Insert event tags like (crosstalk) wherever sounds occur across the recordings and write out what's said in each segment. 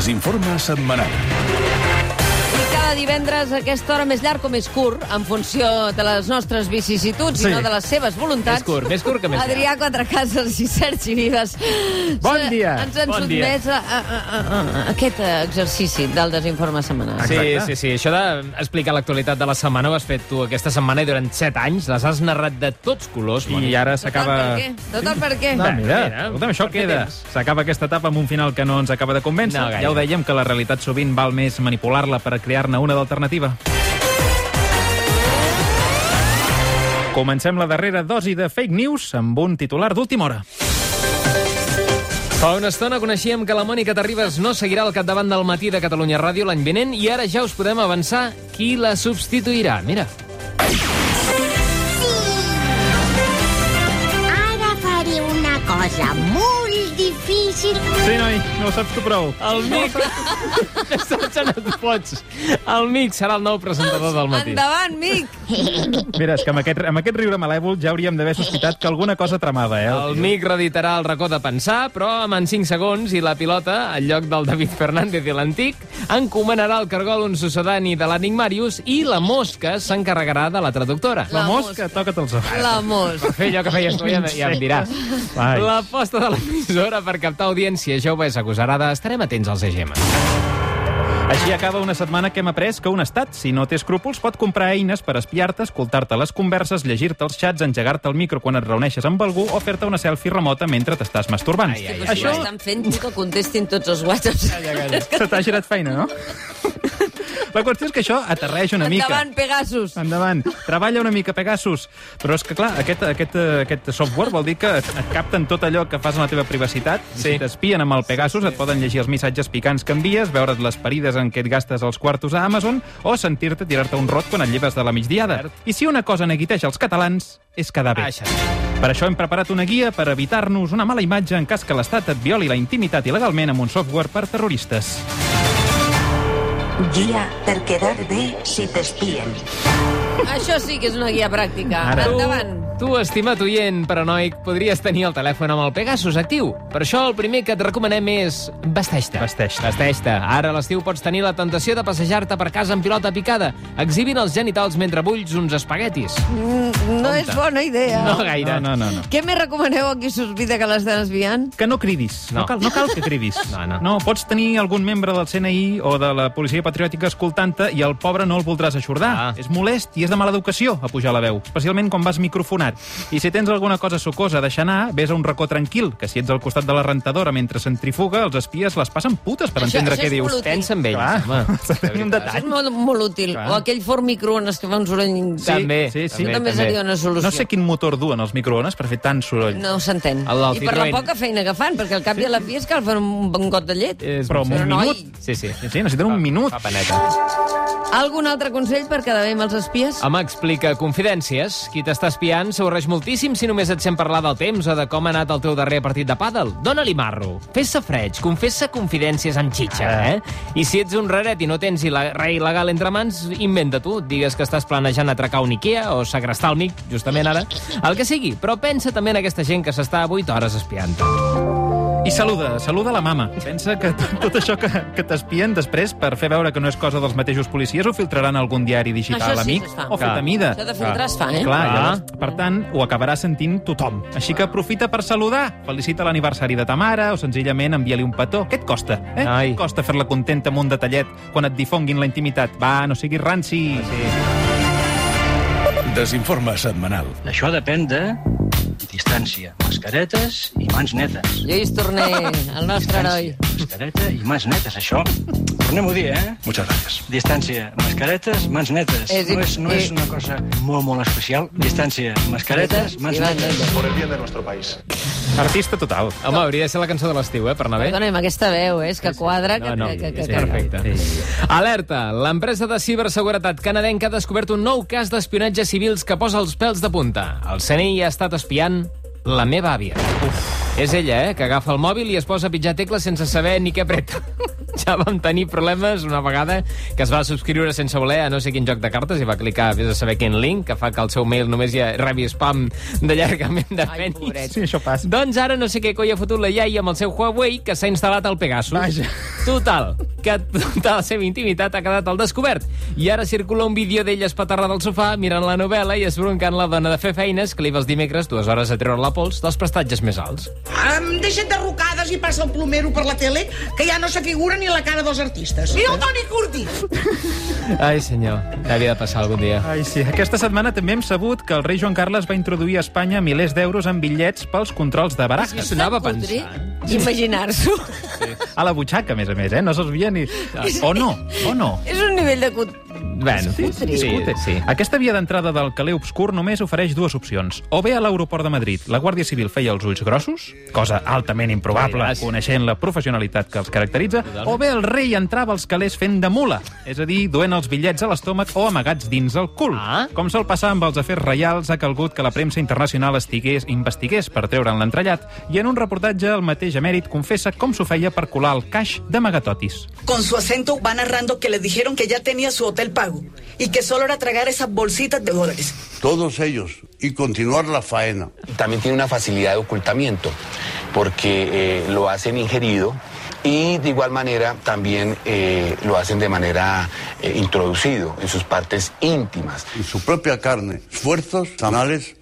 Desinforme setmanal. Cada divendres a aquesta hora més llarg o més curt, en funció de les nostres vicissituds Sí. i no de les seves voluntats. Més curt, més curt que més llarg. Adrià Quatrecases i Sergi Vives. Bon dia. Ens han Bon sotmès a, a, a, a, a aquest exercici del desinforme setmanal. Sí, Exacte. sí, sí. Això d'explicar l'actualitat de la setmana ho has fet tu aquesta setmana i durant 7 anys les has narrat de tots colors. I ara s'acaba... Tot el per què? Tot el per què? No, mira, mira, escolta'm, això queda. S'acaba aquesta etapa amb un final que no ens acaba de convèncer. No, gaire. ja ho dèiem, que la realitat sovint val més manipular-la per crear-ne una d'alternativa. Comencem la darrera dosi de fake news amb un titular d'última hora. Fa una estona coneixíem que la Mònica Terribas no seguirà al capdavant del matí de Catalunya Ràdio l'any vinent i ara ja us podem avançar qui la substituirà. Mira. Ara faré una cosa molt difícil. Sí, noi, no ho saps tu prou. El Mic... Saps (laughs) et (laughs) pots? El Mic serà el nou presentador del matí. Endavant, Mic! Mira, és que amb aquest, amb aquest riure malèvol ja hauríem d'haver sospitat que alguna cosa tramava, eh? El Mic reeditarà el racó de pensar, però amb en 5 segons i la pilota, al lloc del David Fernández i l'antic, encomanarà el cargol un sucedani de l'Enigmarius i la mosca s'encarregarà de la traductora. La La mosca, toca't els ous. La mos. Per fer allò que feies tu ja, ja em diràs. Vai. L'aposta de l'emissora per captar audiència jove és agosarada. Estarem atents als EGM. Així acaba una setmana que hem après que un estat, si no té escrúpols, pot comprar eines per espiar-te, escoltar-te les converses, llegir-te els xats, engegar-te el micro quan et reuneixes amb algú o fer-te una selfie remota mentre t'estàs masturbant. Ai, ai, Però Això estan fent que contestin tots els whatsapps. se t'ha girat feina, no? (laughs) La qüestió és que això aterreix una mica. Endavant, Pegasus. Endavant. Treballa una mica Pegasus. Però és que, clar, aquest, aquest, aquest software vol dir que et, capten tot allò que fas en la teva privacitat. Sí. Si t'espien amb el Pegasus, et poden llegir els missatges picants que envies, veure't les parides en què et gastes els quartos a Amazon o sentir-te tirar-te un rot quan et lleves de la migdiada. I si una cosa neguiteja els catalans, és quedar bé. Això. Per això hem preparat una guia per evitar-nos una mala imatge en cas que l'Estat et violi la intimitat il·legalment amb un software per terroristes. Guía per quedar bé si t'espien. Això sí que és una guia pràctica. Ara. Endavant. Tu, estimat oient paranoic, podries tenir el telèfon amb el Pegasus actiu. Per això el primer que et recomanem és vesteix-te. Vesteix-te. Vesteix-te. Ara a l'estiu pots tenir la tentació de passejar-te per casa amb pilota picada, exhibint els genitals mentre bulls uns espaguetis. Mm, No és bona idea. No gaire. No, no, no. no. Què més recomaneu a qui sospita que l'estan espiant? Que no cridis. No, No. cal, no cal que cridis. (laughs) No, no. no, pots tenir algun membre del CNI o de la policia patriòtica escoltant-te i el pobre no el voldràs aixordar. Ah. És molest i és de mala educació a pujar la veu, especialment quan vas microfonat. I si tens alguna cosa sucosa a deixar anar, vés a un racó tranquil, que si ets al costat de la rentadora mentre centrifuga, els espies les passen putes per Això- entendre això què és dius. molt útil. Pensa en ells, Clar, home. (laughs) un De Això és molt, molt útil. Clar. O aquell forn microones que fa un soroll... Sí, També, sí, sí. Això també seria una solució. No sé quin motor duen els microones per fer tant soroll. No s'entén. I per la poca feina que fan, perquè al cap i a la fi que el fan un, un got de llet. És Però un noi, minut... Sí, sí. Sí, sí, necessiten un minut. Fa paneta. Algun altre consell per quedar bé amb els espies? Home, explica confidències. Qui t'està espiant s'avorreix moltíssim si només et sent parlar del temps o de com ha anat el teu darrer partit de pàdel. Dóna-li marro. Fes-se freig, confessa confidències amb xitxa, eh? I si ets un raret i no tens res il·legal entre mans, inventa tu. Digues que estàs planejant atracar un Ikea o segrestar el mic, justament ara. El que sigui, però pensa també en aquesta gent que s'està 8 hores espiant. I saluda, saluda la mama. Pensa que tot, això que, que t'espien després, per fer veure que no és cosa dels mateixos policies, ho filtraran a algun diari digital Això sí amic o fet a mida. Això de filtrar es fa, eh? Clar, Clar. llavors, per tant, ho acabarà sentint tothom. Així que aprofita per saludar. Felicita l'aniversari de ta mare o senzillament envia-li un petó. Què et costa? Eh? Ai. Què et costa fer-la contenta amb un detallet quan et difonguin la intimitat? Va, no siguis ranci. Desinforme setmanal. Això depèn de distància, mascaretes i mans netes. Lluís Torné, (laughs) el nostre heroi. Mascareta i mans netes, això. Tornem-ho a dir, eh? Muchas gracias. Distància, mascaretes, mans netes. És- No és, no és una cosa molt, molt especial. Distància, mascaretes, mans netes. por el bien de nuestro país. Artista total. Home, hauria de ser la cançó de l'estiu, eh, per anar bé. Perdona'm, aquesta veu, eh? És que quadra... Que, No, no, que, que, que, és que, perfecte. Sí. Alerta! L'empresa de ciberseguretat canadenca ha descobert un nou cas d'espionatge civils que posa els pèls de punta. El CNI ha estat espiant la meva àvia. Uf. És ella, eh, que agafa el mòbil i es posa a pitjar tecles sense saber ni què apreta. Ja vam tenir problemes una vegada que es va subscriure sense voler a no sé quin joc de cartes i va clicar, vés a saber quin link, que fa que el seu mail només ja rebi spam de llargament de Ai, penis. pobret. Sí, això passa. Doncs ara no sé què coi ha fotut la iaia amb el seu Huawei que s'ha instal·lat al Pegasus. Vaja. Total, que tota la seva intimitat ha quedat al descobert. I ara circula un vídeo d'ella espaterrada al sofà mirant la novel·la i esbroncant la dona de fer feines que li va els dimecres dues hores a treure la pols dels prestatges més alts. Um, deixa't de rocades i passa el plomero per la tele, que ja no s'afigura ni la cara dels artistes. I el Toni Curti! Ai, senyor, havia de passar algun dia. Ai, sí. Aquesta setmana també hem sabut que el rei Joan Carles va introduir a Espanya milers d'euros en bitllets pels controls de barajes. S'ho anava Podri pensant. Imaginar-s'ho. A la butxaca, a més a més, eh? No se'ls veia ni... (laughs) O no, o no. És un nivell de... Bueno, sí, Fotri. sí, sí. Aquesta via d'entrada del calé obscur només ofereix dues opcions. O bé a l'aeroport de Madrid la Guàrdia Civil feia els ulls grossos, cosa altament improbable, Sí, coneixent la professionalitat que els caracteritza, o bé el rei entrava als calés fent de mula, és a dir, duent els bitllets a l'estómac o amagats dins el cul. Ah. Com sol passar amb els afers reials, ha calgut que la premsa internacional estigués investigués per treure'n l'entrellat, i en un reportatge el mateix emèrit confessa com s'ho feia per colar el caix d'amagatotis. Con su acento va narrando que le dijeron que ya tenía su hotel pago y que solo era tragar esas bolsitas de dólares. todos ellos y continuar la faena. también tiene una facilidad de ocultamiento porque eh, lo hacen ingerido y de igual manera también eh, lo hacen de manera eh, introducido en sus partes íntimas. En su propia carne, esfuerzos anales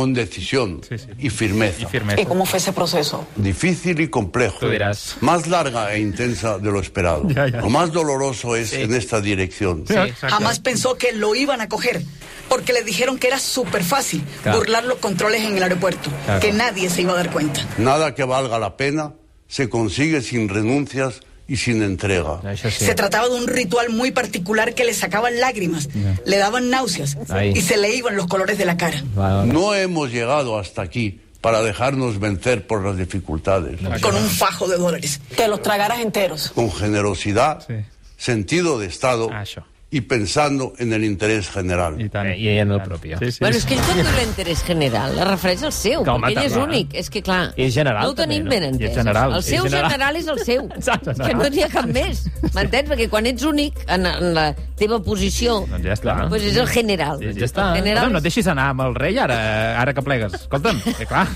con decisión Sí, sí. y firmeza. Firmesa. cómo fue ese proceso? Difícil y complejo. Tú dirás. Más larga e intensa de lo esperado. Ya, ya. Lo más doloroso es en esta dirección. Jamás pensó que lo iban a coger, porque le dijeron que era súper fácil Claro. burlar los controles en el aeropuerto, Claro. que nadie se iba a dar cuenta. Nada que valga la pena se consigue sin renuncias y sin entrega. Sí. Se trataba de un ritual muy particular que le sacaban lágrimas, le daban náuseas Ahí. y se le iban los colores de la cara. No hemos llegado hasta aquí para dejarnos vencer por las dificultades. Con un fajo de dólares. Que los tragaras enteros. Con generosidad, Sí. sentido de Estado Ah. Y pensando en el interés general. I tant. Eh, i en el propi. Sí, sí. Bueno, és que ell quan diu l'interès general es refereix al seu, Que, home, perquè ell és clar. únic. És que, clar, és general, no ho tenim també, no? ben entès. és general. El És seu general. general és el seu. (laughs) Exacte, que no n'hi ha cap més. M'entens? Perquè quan ets únic en, en la teva posició, Doncs ja està. pues és el general. Ja- ja està. El general Escolta'm, no et deixis anar amb el rei ara, ara que plegues. Escolta'm, que clar.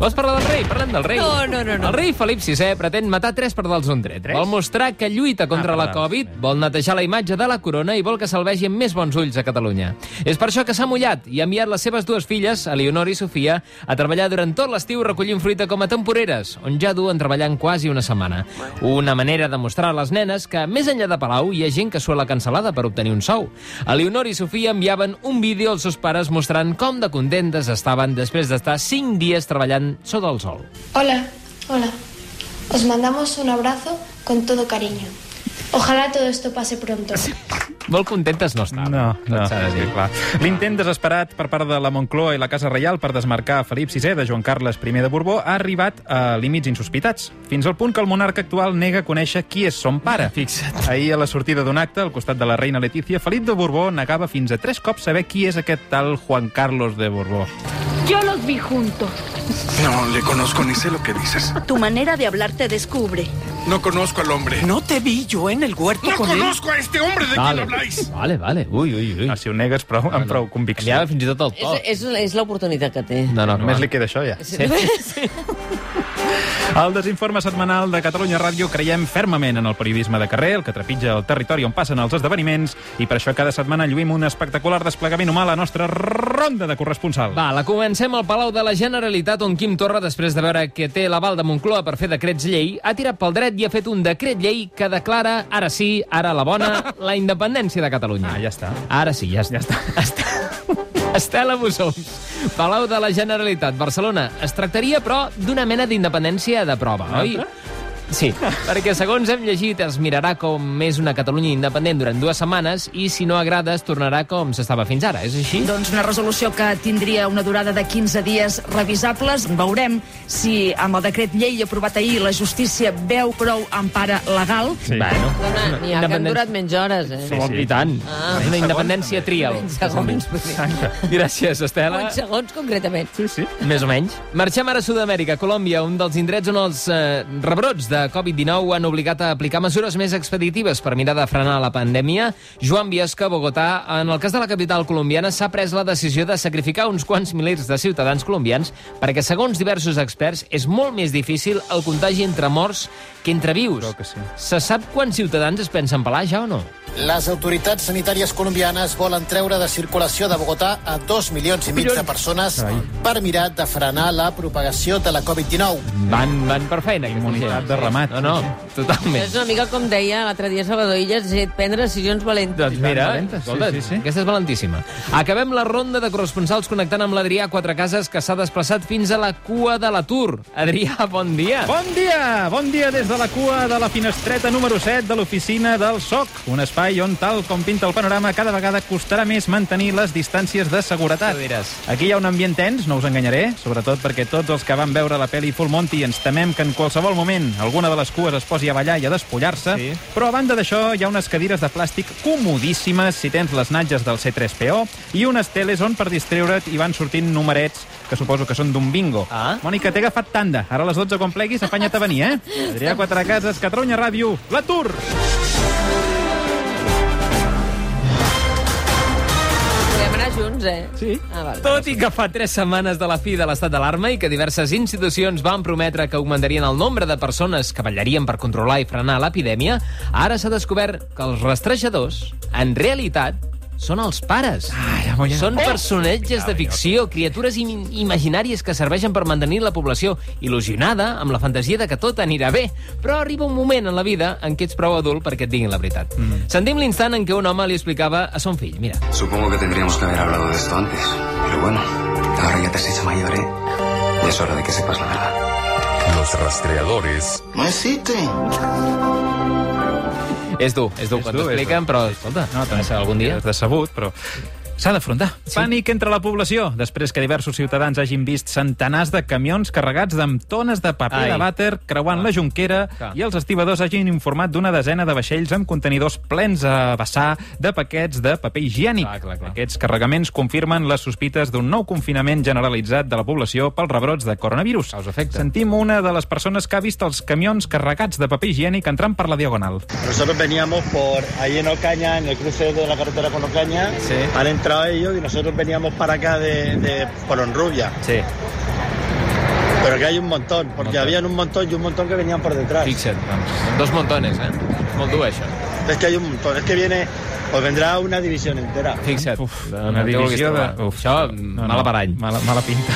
Vols parlar del rei? Parlem del rei. No, no, no, no. El rei Felip VI pretén matar tres pardals d'un tret. Tres? Vol mostrar que lluita contra Ah, la Covid, vol netejar la imatge de la corona i vol que se'l vegi amb més bons ulls a Catalunya. És per això que s'ha mullat i ha enviat les seves dues filles, Eleonor i Sofia, a treballar durant tot l'estiu recollint fruita com a temporeres, on ja duen treballant quasi una setmana. Una manera de mostrar a les nenes que, més enllà de Palau, hi ha gent que surt a la cancel·lada per obtenir un sou. Eleonor i Sofia enviaven un vídeo als seus pares mostrant com de contentes estaven després d'estar cinc dies treballant sota el sol. Hola, hola. Os mandamos un abrazo con todo cariño. Ojalá todo esto pase pronto. Molt contentes no estaven. No, no, sí, clar. L'intent desesperat per part de la Moncloa i la Casa Reial per desmarcar Felip VI de Joan Carles I de Borbó ha arribat a límits insospitats, fins al punt que el monarca actual nega conèixer qui és son pare. Fixa't. Ahir, a la sortida d'un acte, al costat de la reina Letícia, Felip de Borbó negava fins a tres cops saber qui és aquest tal Juan Carlos de Borbó. Yo los vi juntos. No le conozco ni sé lo que dices. Tu manera de hablar te descubre. No conozco al hombre. No te vi yo en el huerto No conozco a este hombre de Vale, quien habláis. vale, vale. Ui, ui, ui. No, si ho negues prou, amb prou convicció. Ja fins i tot el to. És, és, és l'oportunitat que té. No, no, Només clar. li queda això, ja. Sí. (laughs) Al desinforme setmanal de Catalunya Ràdio creiem fermament en el periodisme de carrer, el que trepitja el territori on passen els esdeveniments, i per això cada setmana lluïm un espectacular desplegament humà a la nostra ronda de corresponsal. Va, la comencem al Palau de la Generalitat, on Quim Torra, després de veure que té l'aval de Moncloa per fer decrets llei, ha tirat pel dret i ha fet un decret llei que declara, ara sí, ara la bona, (laughs) la independència de Catalunya. Ah, ja està. Ara sí, ja, ja està. (laughs) està. Estela Bussons, Palau de la Generalitat, Barcelona. Es tractaria, però, d'una mena d'independència de prova, oi? Sí, perquè segons hem llegit es mirarà com és una Catalunya independent durant dues setmanes i si no agrada es tornarà com s'estava fins ara, és així? Doncs una resolució que tindria una durada de 15 dies revisables. Veurem si amb el decret llei aprovat ahir la justícia veu prou empara legal. Sí. Bueno, Dona, n'hi ha que han durat menys hores, eh? Sí, sí. I tant. Ah. és una independència trial. Menys segons, dir. Gràcies, Estela. Menys segons, concretament. Sí, sí. Més o menys. Marxem ara a Sud-amèrica, Colòmbia, un dels indrets on els eh, rebrots de Covid-19 han obligat a aplicar mesures més expeditives per mirar de frenar la pandèmia. Joan Biesca, Bogotà, en el cas de la capital colombiana, s'ha pres la decisió de sacrificar uns quants milers de ciutadans colombians perquè, segons diversos experts, és molt més difícil el contagi entre morts que entre vius. que sí. Se sap quants ciutadans es pensen pelar ja o no? Les autoritats sanitàries colombianes volen treure de circulació de Bogotà a dos milions i mig de persones per mirar de frenar la propagació de la Covid-19. Van, van per feina. Immunitat de ramat. No, no, totalment. És una mica com deia l'altre dia Salvador Illes, és prendre decisions valentes. Doncs mira, valentes, sí, escolta, sí, sí. aquesta és valentíssima. Acabem la ronda de corresponsals connectant amb l'Adrià Quatrecases, que s'ha desplaçat fins a la cua de l'atur. Adrià, bon dia. Bon dia! Bon dia des de la cua de la finestreta número 7 de l'oficina del SOC, un espai espai on, tal com pinta el panorama, cada vegada costarà més mantenir les distàncies de seguretat. Aquí hi ha un ambient tens, no us enganyaré, sobretot perquè tots els que van veure la pel·li Full Monty ens temem que en qualsevol moment alguna de les cues es posi a ballar i a despullar-se, sí. però a banda d'això hi ha unes cadires de plàstic comodíssimes si tens les natges del C3PO i unes teles on per distreure't hi van sortint numerets que suposo que són d'un bingo. Ah? Mònica, t'he agafat tanda. Ara a les 12 quan pleguis, afanya't a venir, eh? (laughs) Adrià Quatre Cases, Catalunya Ràdio, l'atur! L'atur! 11? Sí. Ah, val, Tot i que fa 3 setmanes de la fi de l'estat d'alarma i que diverses institucions van prometre que augmentarien el nombre de persones que ballarien per controlar i frenar l'epidèmia, ara s'ha descobert que els rastrejadors, en realitat, són els pares. Ai, amolla. Són personatges de ficció, criatures im imaginàries que serveixen per mantenir la població il·lusionada amb la fantasia de que tot anirà bé. Però arriba un moment en la vida en què ets prou adult perquè et diguin la veritat. Mm. Sentim l'instant en què un home li explicava a son fill. Mira, Supongo que tendríamos que haber hablado de esto antes. Pero bueno, ahora ya te has hecho mayor, ¿eh? Ya es hora de que sepas la verdad. Los rastreadores No existen. És dur, és dur. És quan t'ho expliquen, però, escolta, no, també serà algun dia. És decebut, però s'ha d'afrontar. Sí. Pànic entre la població, després que diversos ciutadans hagin vist centenars de camions carregats amb tones de paper Ai. de vàter creuant la Junquera Clar. i els estibadors hagin informat d'una desena de vaixells amb contenidors plens a vessar de paquets de paper higiènic. Clar, clar, clar. Aquests carregaments confirmen les sospites d'un nou confinament generalitzat de la població pels rebrots de coronavirus. Causa efecte. Sentim una de les persones que ha vist els camions carregats de paper higiènic entrant per la diagonal. Nosotros veníamos por ahí en Ocaña, en el cruce de la carretera con Ocaña. Sí. Han entrado ellos y nosotros veníamos para acá de, de por Honrubia. Sí, Pero que hay un montón, porque Montón. habían un montón y un montón que venían por detrás. fixa't, doncs. Dos montones, eh? Molt dur, això. Es que hay un montón, es que viene, pues vendrá una división entera. Fixa't. Uf, No, una no vulguis divisió de... Uf, Això, mala parany. Mala, mala pinta.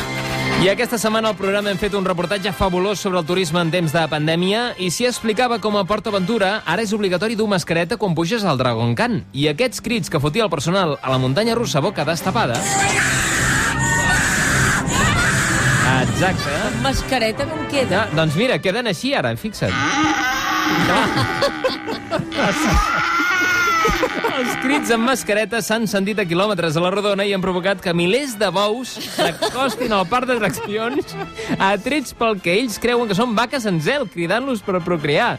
I aquesta setmana al programa hem fet un reportatge fabulós sobre el turisme en temps de pandèmia i s'hi explicava com a Port Aventura ara és obligatori dur mascareta quan puges al Dragon Khan. I aquests crits que fotia el personal a la muntanya russa boca destapada... Exacte. Mascareta com queda? Ja, doncs mira, queden així ara, fixa't. (laughs) Els crits amb mascareta s'han sentit a quilòmetres a la rodona i han provocat que milers de bous s'acostin al parc d'atraccions atrets pel que ells creuen que són vaques en zel, cridant-los per procrear.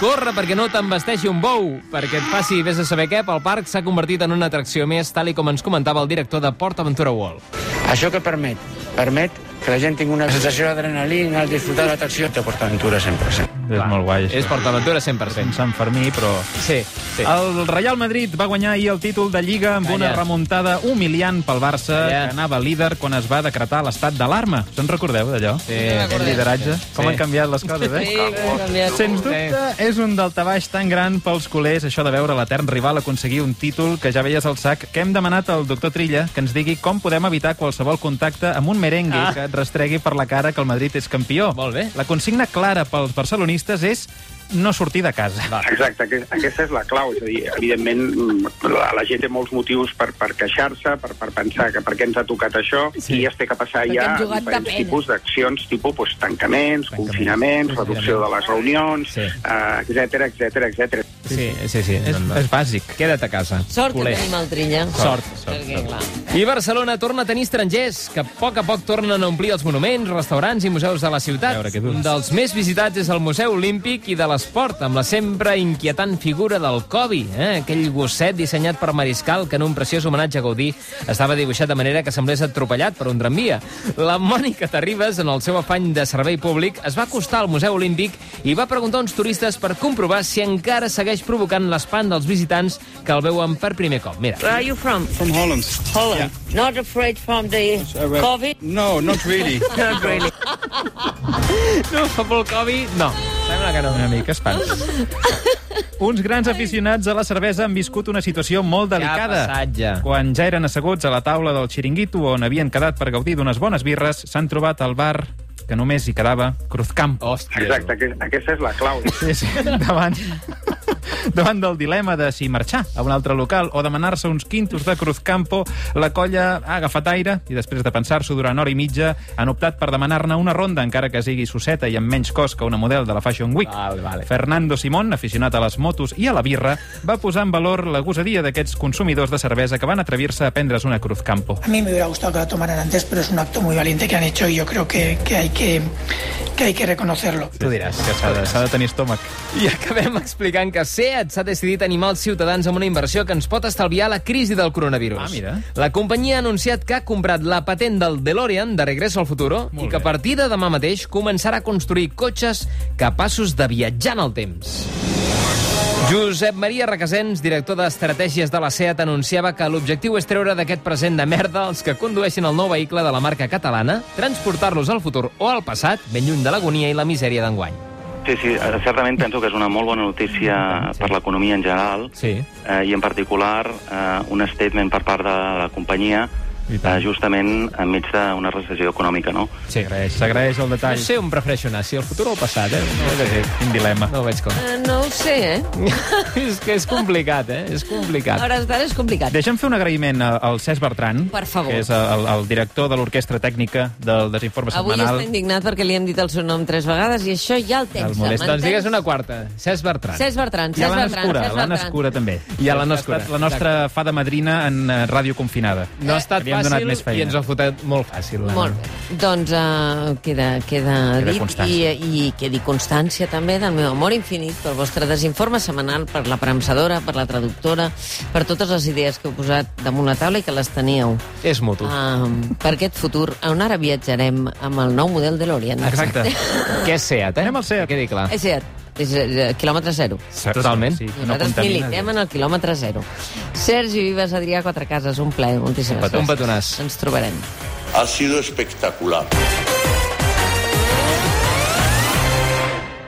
Corre perquè no t'embesteixi un bou, perquè et faci vés a saber què, pel parc s'ha convertit en una atracció més, tal i com ens comentava el director de Port Aventura World. Això que permet? Permet que la gent tingui una sensació d'adrenalina al disfrutar de l'atracció de PortAventura 100%. És molt guai, això. És PortAventura 100%. Sant Fermí, però... Sí, sí. El Real Madrid va guanyar ahir el títol de Lliga amb Calla. una remuntada humiliant pel Barça, Calla. que anava líder quan es va decretar l'estat d'alarma. Se'n recordeu d'allò? Sí. Aquell lideratge. Com Sí. han canviat les coses, eh? Sí, com canviat. Sens dubte, és un daltabaix tan gran pels culers això de veure l'etern rival aconseguir un títol que ja veies al sac, que hem demanat al doctor Trilla que ens digui com podem evitar qualsevol contacte amb un merengue Ah. que et rastregui per la cara que el Madrid és campió. Molt bé. La consigna clara pels barcelonistes és no sortir de casa. Exacte, aquest- aquesta és la clau. És a dir, evidentment, mm, la, la gent té molts motius per, per queixar-se, per, per pensar que per què ens ha tocat això, sí. i es té que passar Perquè ja diferents tipus d'accions, tipus pues, tancaments, confinaments, reducció de les reunions, Sí. eh, etc etc etc. Sí, sí, sí. És, és bàsic. Queda't a casa. Sort Culer. que tenim el Trilla. Sort, sort, Perquè, clar. I Barcelona torna a tenir estrangers, que a poc a poc tornen a omplir els monuments, restaurants i museus de la ciutat. Un dels més visitats és el Museu Olímpic i de l'Esport, amb la sempre inquietant figura del Kobe, eh? aquell gosset dissenyat per Mariscal que en un preciós homenatge a Gaudí estava dibuixat de manera que semblés atropellat per un tramvia. La Mònica Terribas, en el seu afany de servei públic, es va acostar al Museu Olímpic i va preguntar a uns turistes per comprovar si encara segueix provocant l'espant dels visitants que el veuen per primer cop. Mira. Where are you from? From Holland. Holland. Not afraid from the COVID? No, not really. (laughs) Not really. (laughs) No, fa por el Covid? No. Sembla que no. Una mica espant. (laughs) Uns grans aficionats a la cervesa han viscut una situació molt delicada. passatge. Quan ja eren asseguts a la taula del xiringuito on havien quedat per gaudir d'unes bones birres, s'han trobat al bar que només hi quedava Cruzcampo. Hòstia. Exacte, aquest- aquesta és la clau. Sí, sí, davant, davant del dilema de si marxar a un altre local o demanar-se uns quintos de Cruzcampo, la colla ha agafat aire i després de pensar-s'ho durant hora i mitja han optat per demanar-ne una ronda, encara que sigui sosseta i amb menys cost que una model de la Fashion Week. Vale, vale. Fernando Simón, aficionat a les motos i a la birra, va posar en valor la gosadia d'aquests consumidors de cervesa que van atrevir-se a prendre's una Cruzcampo. A mí me hubiera gustado que la tomaran antes, pero es un acto muy valiente que han hecho y yo creo que, que hay, que, que hay que reconocerlo. Tu diràs que s'ha de, de tenir estómac. I acabem explicant que SEAT s'ha decidit animar els ciutadans amb una inversió que ens pot estalviar la crisi del coronavirus. Ah, mira. La companyia ha anunciat que ha comprat la patent del DeLorean de Regreso al Futuro Molt i que a partir de demà mateix començarà a construir cotxes capaços de viatjar en el temps. Josep Maria Requesens, director d'estratègies de la SEAT, anunciava que l'objectiu és treure d'aquest present de merda els que condueixen el nou vehicle de la marca catalana, transportar-los al futur o al passat, ben lluny de l'agonia i la misèria d'enguany. Sí, sí, eh, certament penso que és una molt bona notícia per l'economia en general sí. eh, i en particular eh, un statement per part de la companyia eh, justament enmig d'una recessió econòmica, no? Sí. S'agraeix, s'agraeix el detall. No sé on prefereixo anar, si el futur o el passat, eh? No, Sí, sí, quin dilema. no ho veig com. Eh, no ho sé, eh? (laughs) és que és complicat, eh? És A complicat. hores d'ara és complicat. Deixa'm fer un agraïment a- al Cesc Bertran, Per favor. que és el, el director de l'Orquestra Tècnica del Desinforme Avui Setmanal. està indignat perquè li hem dit el seu nom tres vegades i això ja el tensa. molesta. Doncs digues una quarta. Cesc Bertran. Cesc Bertran, I a Cesc Bertran, Escura, Cesc l'Anna Bertran. Escura també. I a l'Anna Escura. la nostra fada madrina en eh, Ràdio Confinada. No ha estat Havíem donat fàcil més feina. i ens ho ha fotat molt fàcil. l'Anna. Molt bé. Doncs uh, queda, queda, Queda dit constància. i, i quedi constància també del meu amor infinit pel vostre desinforme setmanal, per la premsadora, per la traductora, per totes les idees que heu posat damunt la taula i que les teníeu. És mutu. Uh, per aquest futur, on ara viatjarem amb el nou model de l'Orient. Exacte. (laughs) Què és SEAT, eh? Anem al SEAT. Que quedi clar. És cert, és eh, quilòmetre zero. Totalment. Sí, no Nosaltres militem en el quilòmetre zero. Sergi Vives, Adrià Quatrecases, un plaer, moltíssimes Un petonàs. Ens trobarem. Ha sido espectacular.